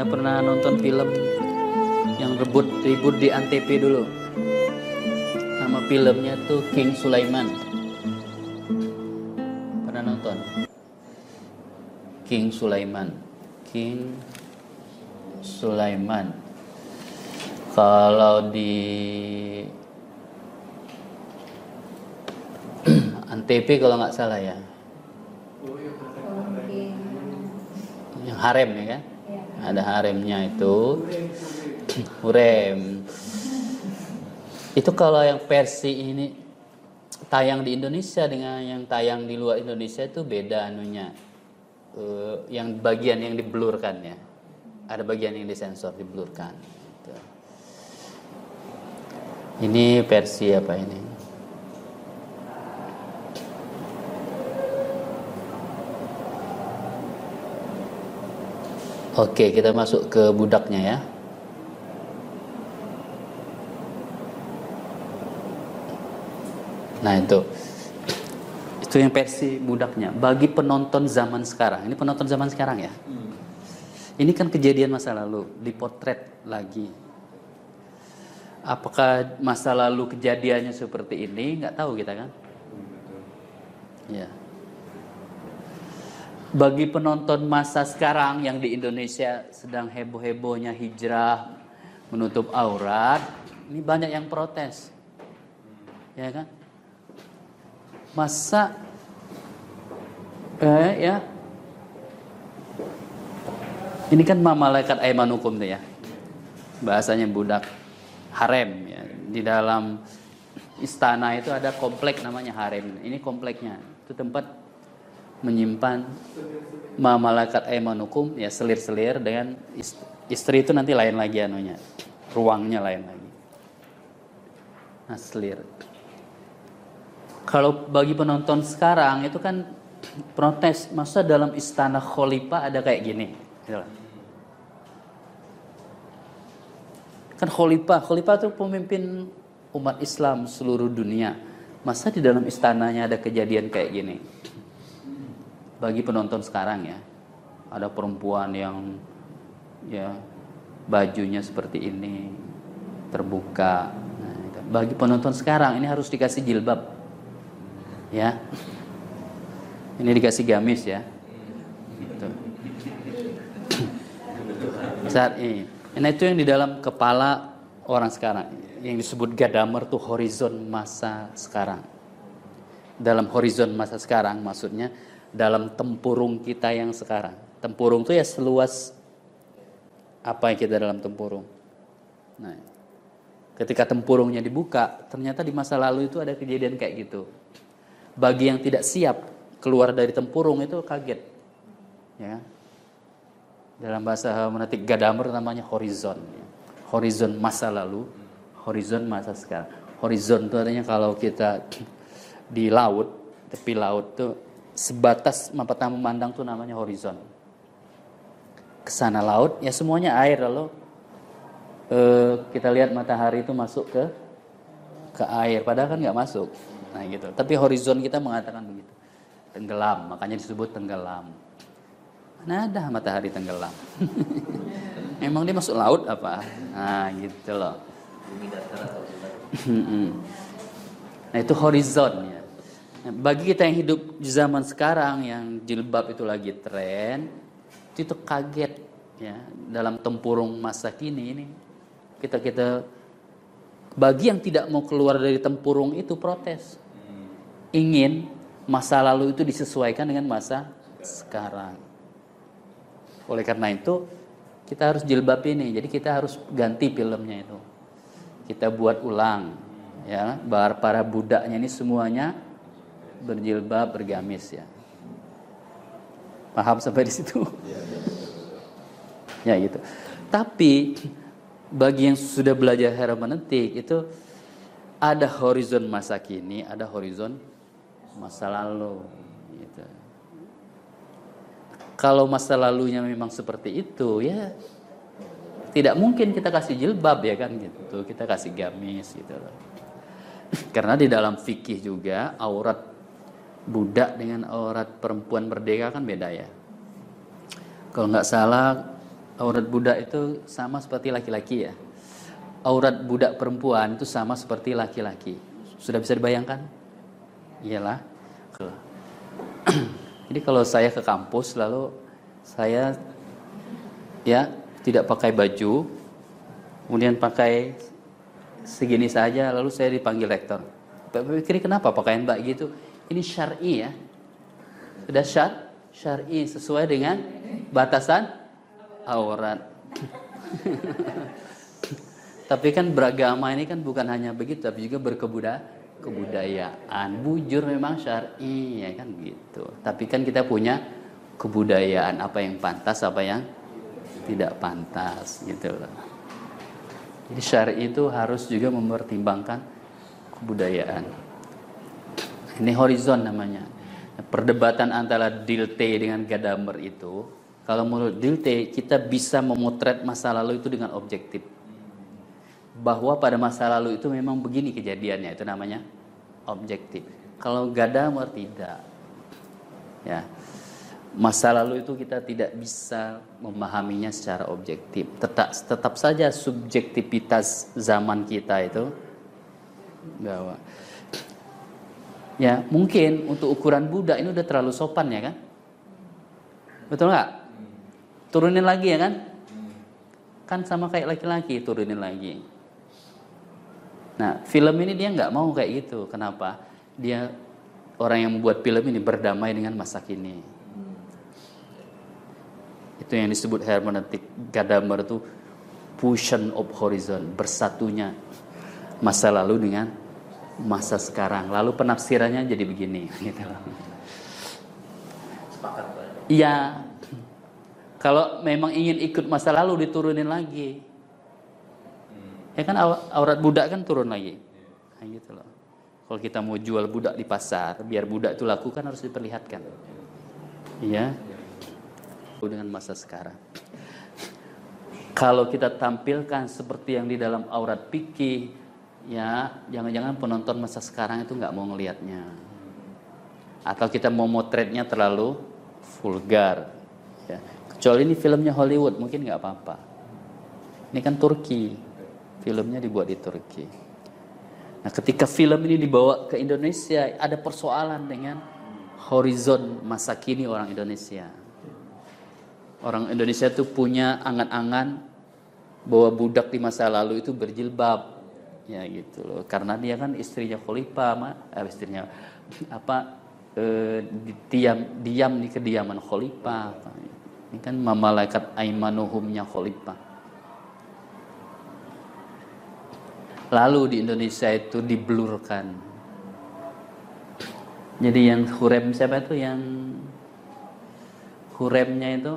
Anda pernah nonton film yang rebut ribut di Antv dulu? Nama filmnya tuh King Sulaiman. Pernah nonton? King Sulaiman. King Sulaiman. Kalau di Antv kalau nggak salah ya. Yang harem ya kan? Ada haremnya itu. Hurem. Itu kalau yang versi ini tayang di Indonesia dengan yang tayang di luar Indonesia itu beda anunya. Eh, yang bagian yang diblurkan ya. Ada bagian yang disensor, diblurkan. Gitu. Ini versi apa ini? Oke, kita masuk ke budaknya ya. Nah, itu. Itu yang versi budaknya. Bagi penonton zaman sekarang. Ini penonton zaman sekarang ya. Ini kan kejadian masa lalu, dipotret lagi. Apakah masa lalu kejadiannya seperti ini? Nggak tahu kita kan. Ya. Bagi penonton masa sekarang yang di Indonesia sedang heboh-hebohnya hijrah, menutup aurat, ini banyak yang protes. Ya kan? Masa eh ya ini kan malaikat aiman hukum tuh ya. Bahasanya budak harem ya. Di dalam istana itu ada komplek namanya harem. Ini kompleknya. Itu tempat menyimpan malaikat aiman hukum ya selir-selir dengan istri itu nanti lain lagi anunya. Ruangnya lain lagi. Nah, selir. Kalau bagi penonton sekarang itu kan protes masa dalam istana khalifah ada kayak gini. Gitu Kan khalifah, khalifah itu pemimpin umat Islam seluruh dunia. Masa di dalam istananya ada kejadian kayak gini? Bagi penonton sekarang ya, ada perempuan yang ya bajunya seperti ini terbuka. Nah, bagi penonton sekarang ini harus dikasih jilbab, ya. Ini dikasih gamis ya. Gitu. Saat ini, nah itu yang di dalam kepala orang sekarang yang disebut gadamer tuh horizon masa sekarang. Dalam horizon masa sekarang maksudnya dalam tempurung kita yang sekarang. Tempurung itu ya seluas apa yang kita dalam tempurung. Nah, ketika tempurungnya dibuka, ternyata di masa lalu itu ada kejadian kayak gitu. Bagi yang tidak siap keluar dari tempurung itu kaget. Ya. Dalam bahasa menetik gadamer namanya horizon. Horizon masa lalu, horizon masa sekarang. Horizon itu artinya kalau kita di laut, tepi laut tuh sebatas mata memandang tuh namanya horizon. Ke sana laut, ya semuanya air lalu eh, kita lihat matahari itu masuk ke ke air, padahal kan nggak masuk. Nah gitu. Tapi horizon kita mengatakan begitu, tenggelam, makanya disebut tenggelam. Mana ada matahari tenggelam? Emang dia masuk laut apa? Nah gitu loh. nah itu horizon bagi kita yang hidup di zaman sekarang yang jilbab itu lagi tren, itu kaget ya dalam tempurung masa kini ini kita kita bagi yang tidak mau keluar dari tempurung itu protes, ingin masa lalu itu disesuaikan dengan masa sekarang. Oleh karena itu kita harus jilbab ini, jadi kita harus ganti filmnya itu. Kita buat ulang, ya, para budaknya ini semuanya berjilbab, bergamis ya. Paham sampai di situ? ya gitu. Tapi bagi yang sudah belajar hermeneutik itu ada horizon masa kini, ada horizon masa lalu. Gitu. Kalau masa lalunya memang seperti itu, ya tidak mungkin kita kasih jilbab ya kan gitu. Kita kasih gamis gitu. Karena di dalam fikih juga aurat budak dengan aurat perempuan merdeka kan beda ya. Kalau nggak salah aurat budak itu sama seperti laki-laki ya. Aurat budak perempuan itu sama seperti laki-laki. Sudah bisa dibayangkan? Iyalah. Jadi kalau saya ke kampus lalu saya ya tidak pakai baju, kemudian pakai segini saja, lalu saya dipanggil rektor. Pikir kenapa pakaian mbak gitu? Ini syar'i ya. Sudah syar, syar'i sesuai dengan batasan aurat. tapi kan beragama ini kan bukan hanya begitu, tapi juga berkebudayaan kebudayaan. Bujur memang syar'i ya kan gitu. Tapi kan kita punya kebudayaan apa yang pantas, apa yang tidak pantas gitu loh. Jadi syar'i itu harus juga mempertimbangkan kebudayaan. Ini horizon namanya. Perdebatan antara Dilte dengan Gadamer itu, kalau menurut Dilte kita bisa memotret masa lalu itu dengan objektif. Bahwa pada masa lalu itu memang begini kejadiannya, itu namanya objektif. Kalau Gadamer tidak. Ya masa lalu itu kita tidak bisa memahaminya secara objektif. Tetap tetap saja subjektivitas zaman kita itu bahwa ya mungkin untuk ukuran budak ini udah terlalu sopan ya kan? Betul nggak? Turunin lagi ya kan? Kan sama kayak laki-laki turunin lagi. Nah film ini dia nggak mau kayak gitu. Kenapa? Dia orang yang membuat film ini berdamai dengan masa kini itu yang disebut hermeneutik Gadamer itu fusion of horizon, bersatunya masa lalu dengan masa sekarang. Lalu penafsirannya jadi begini gitu. Iya. Kalau memang ingin ikut masa lalu diturunin lagi. Ya kan aurat budak kan turun lagi. Nah, gitu loh. Kalau kita mau jual budak di pasar, biar budak itu laku kan harus diperlihatkan. Iya dengan masa sekarang. Kalau kita tampilkan seperti yang di dalam aurat pikir, ya jangan-jangan penonton masa sekarang itu nggak mau ngelihatnya. Atau kita mau motretnya terlalu vulgar. Ya. Kecuali ini filmnya Hollywood, mungkin nggak apa-apa. Ini kan Turki, filmnya dibuat di Turki. Nah, ketika film ini dibawa ke Indonesia, ada persoalan dengan horizon masa kini orang Indonesia. Orang Indonesia itu punya angan-angan bahwa budak di masa lalu itu berjilbab ya gitu loh. Karena dia kan istrinya khalifah ma eh, istrinya apa eh, diam diam di kediaman khalifah ini kan malaikat aimanuhumnya khalifah lalu di Indonesia itu diblurkan. Jadi yang hurem siapa itu yang huremnya itu?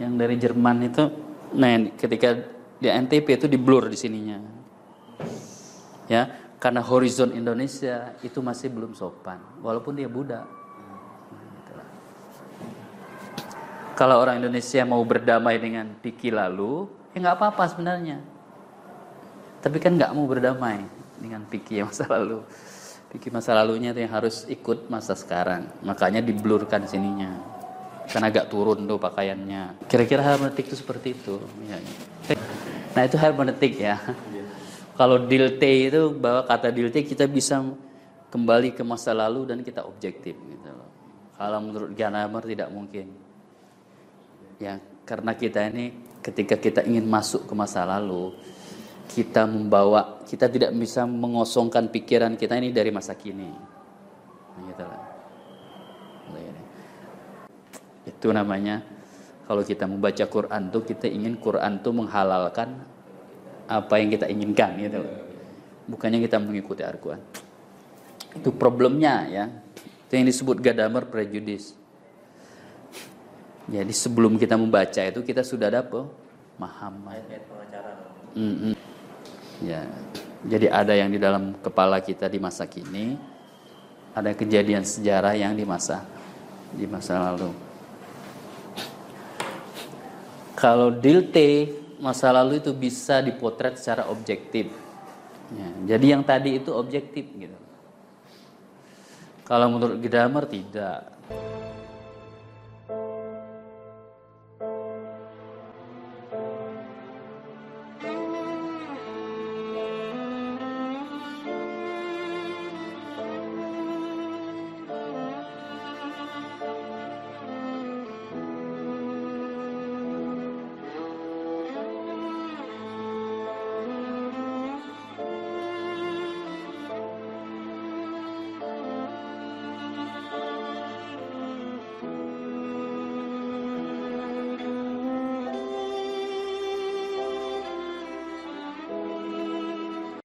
Yang dari Jerman itu? Nah ketika di NTP itu di blur di sininya ya karena horizon Indonesia itu masih belum sopan walaupun dia budak kalau orang Indonesia mau berdamai dengan Piki lalu ya nggak apa-apa sebenarnya tapi kan nggak mau berdamai dengan Piki masa lalu Piki masa lalunya itu yang harus ikut masa sekarang makanya diblurkan sininya kan agak turun tuh pakaiannya. Kira-kira hermeneutik itu seperti itu. Ya. Nah itu hermeneutik ya. Kalau dilte itu bahwa kata dilte kita bisa kembali ke masa lalu dan kita objektif gitu Kalau menurut Gadamer tidak mungkin. Ya, karena kita ini ketika kita ingin masuk ke masa lalu, kita membawa, kita tidak bisa mengosongkan pikiran kita ini dari masa kini. Gitu lah. Itu namanya kalau kita membaca Quran tuh kita ingin Quran tuh menghalalkan apa yang kita inginkan gitu. Bukannya kita mengikuti Al-Quran. Itu problemnya ya. Itu yang disebut Gadamer prejudis. Jadi sebelum kita membaca itu kita sudah ada apa? Mahaman. Mm -mm. Ya. Jadi ada yang di dalam kepala kita di masa kini, ada kejadian sejarah yang di masa di masa lalu. Kalau dilte masa lalu itu bisa dipotret secara objektif. Ya, jadi yang tadi itu objektif gitu. Kalau menurut Gadamer tidak.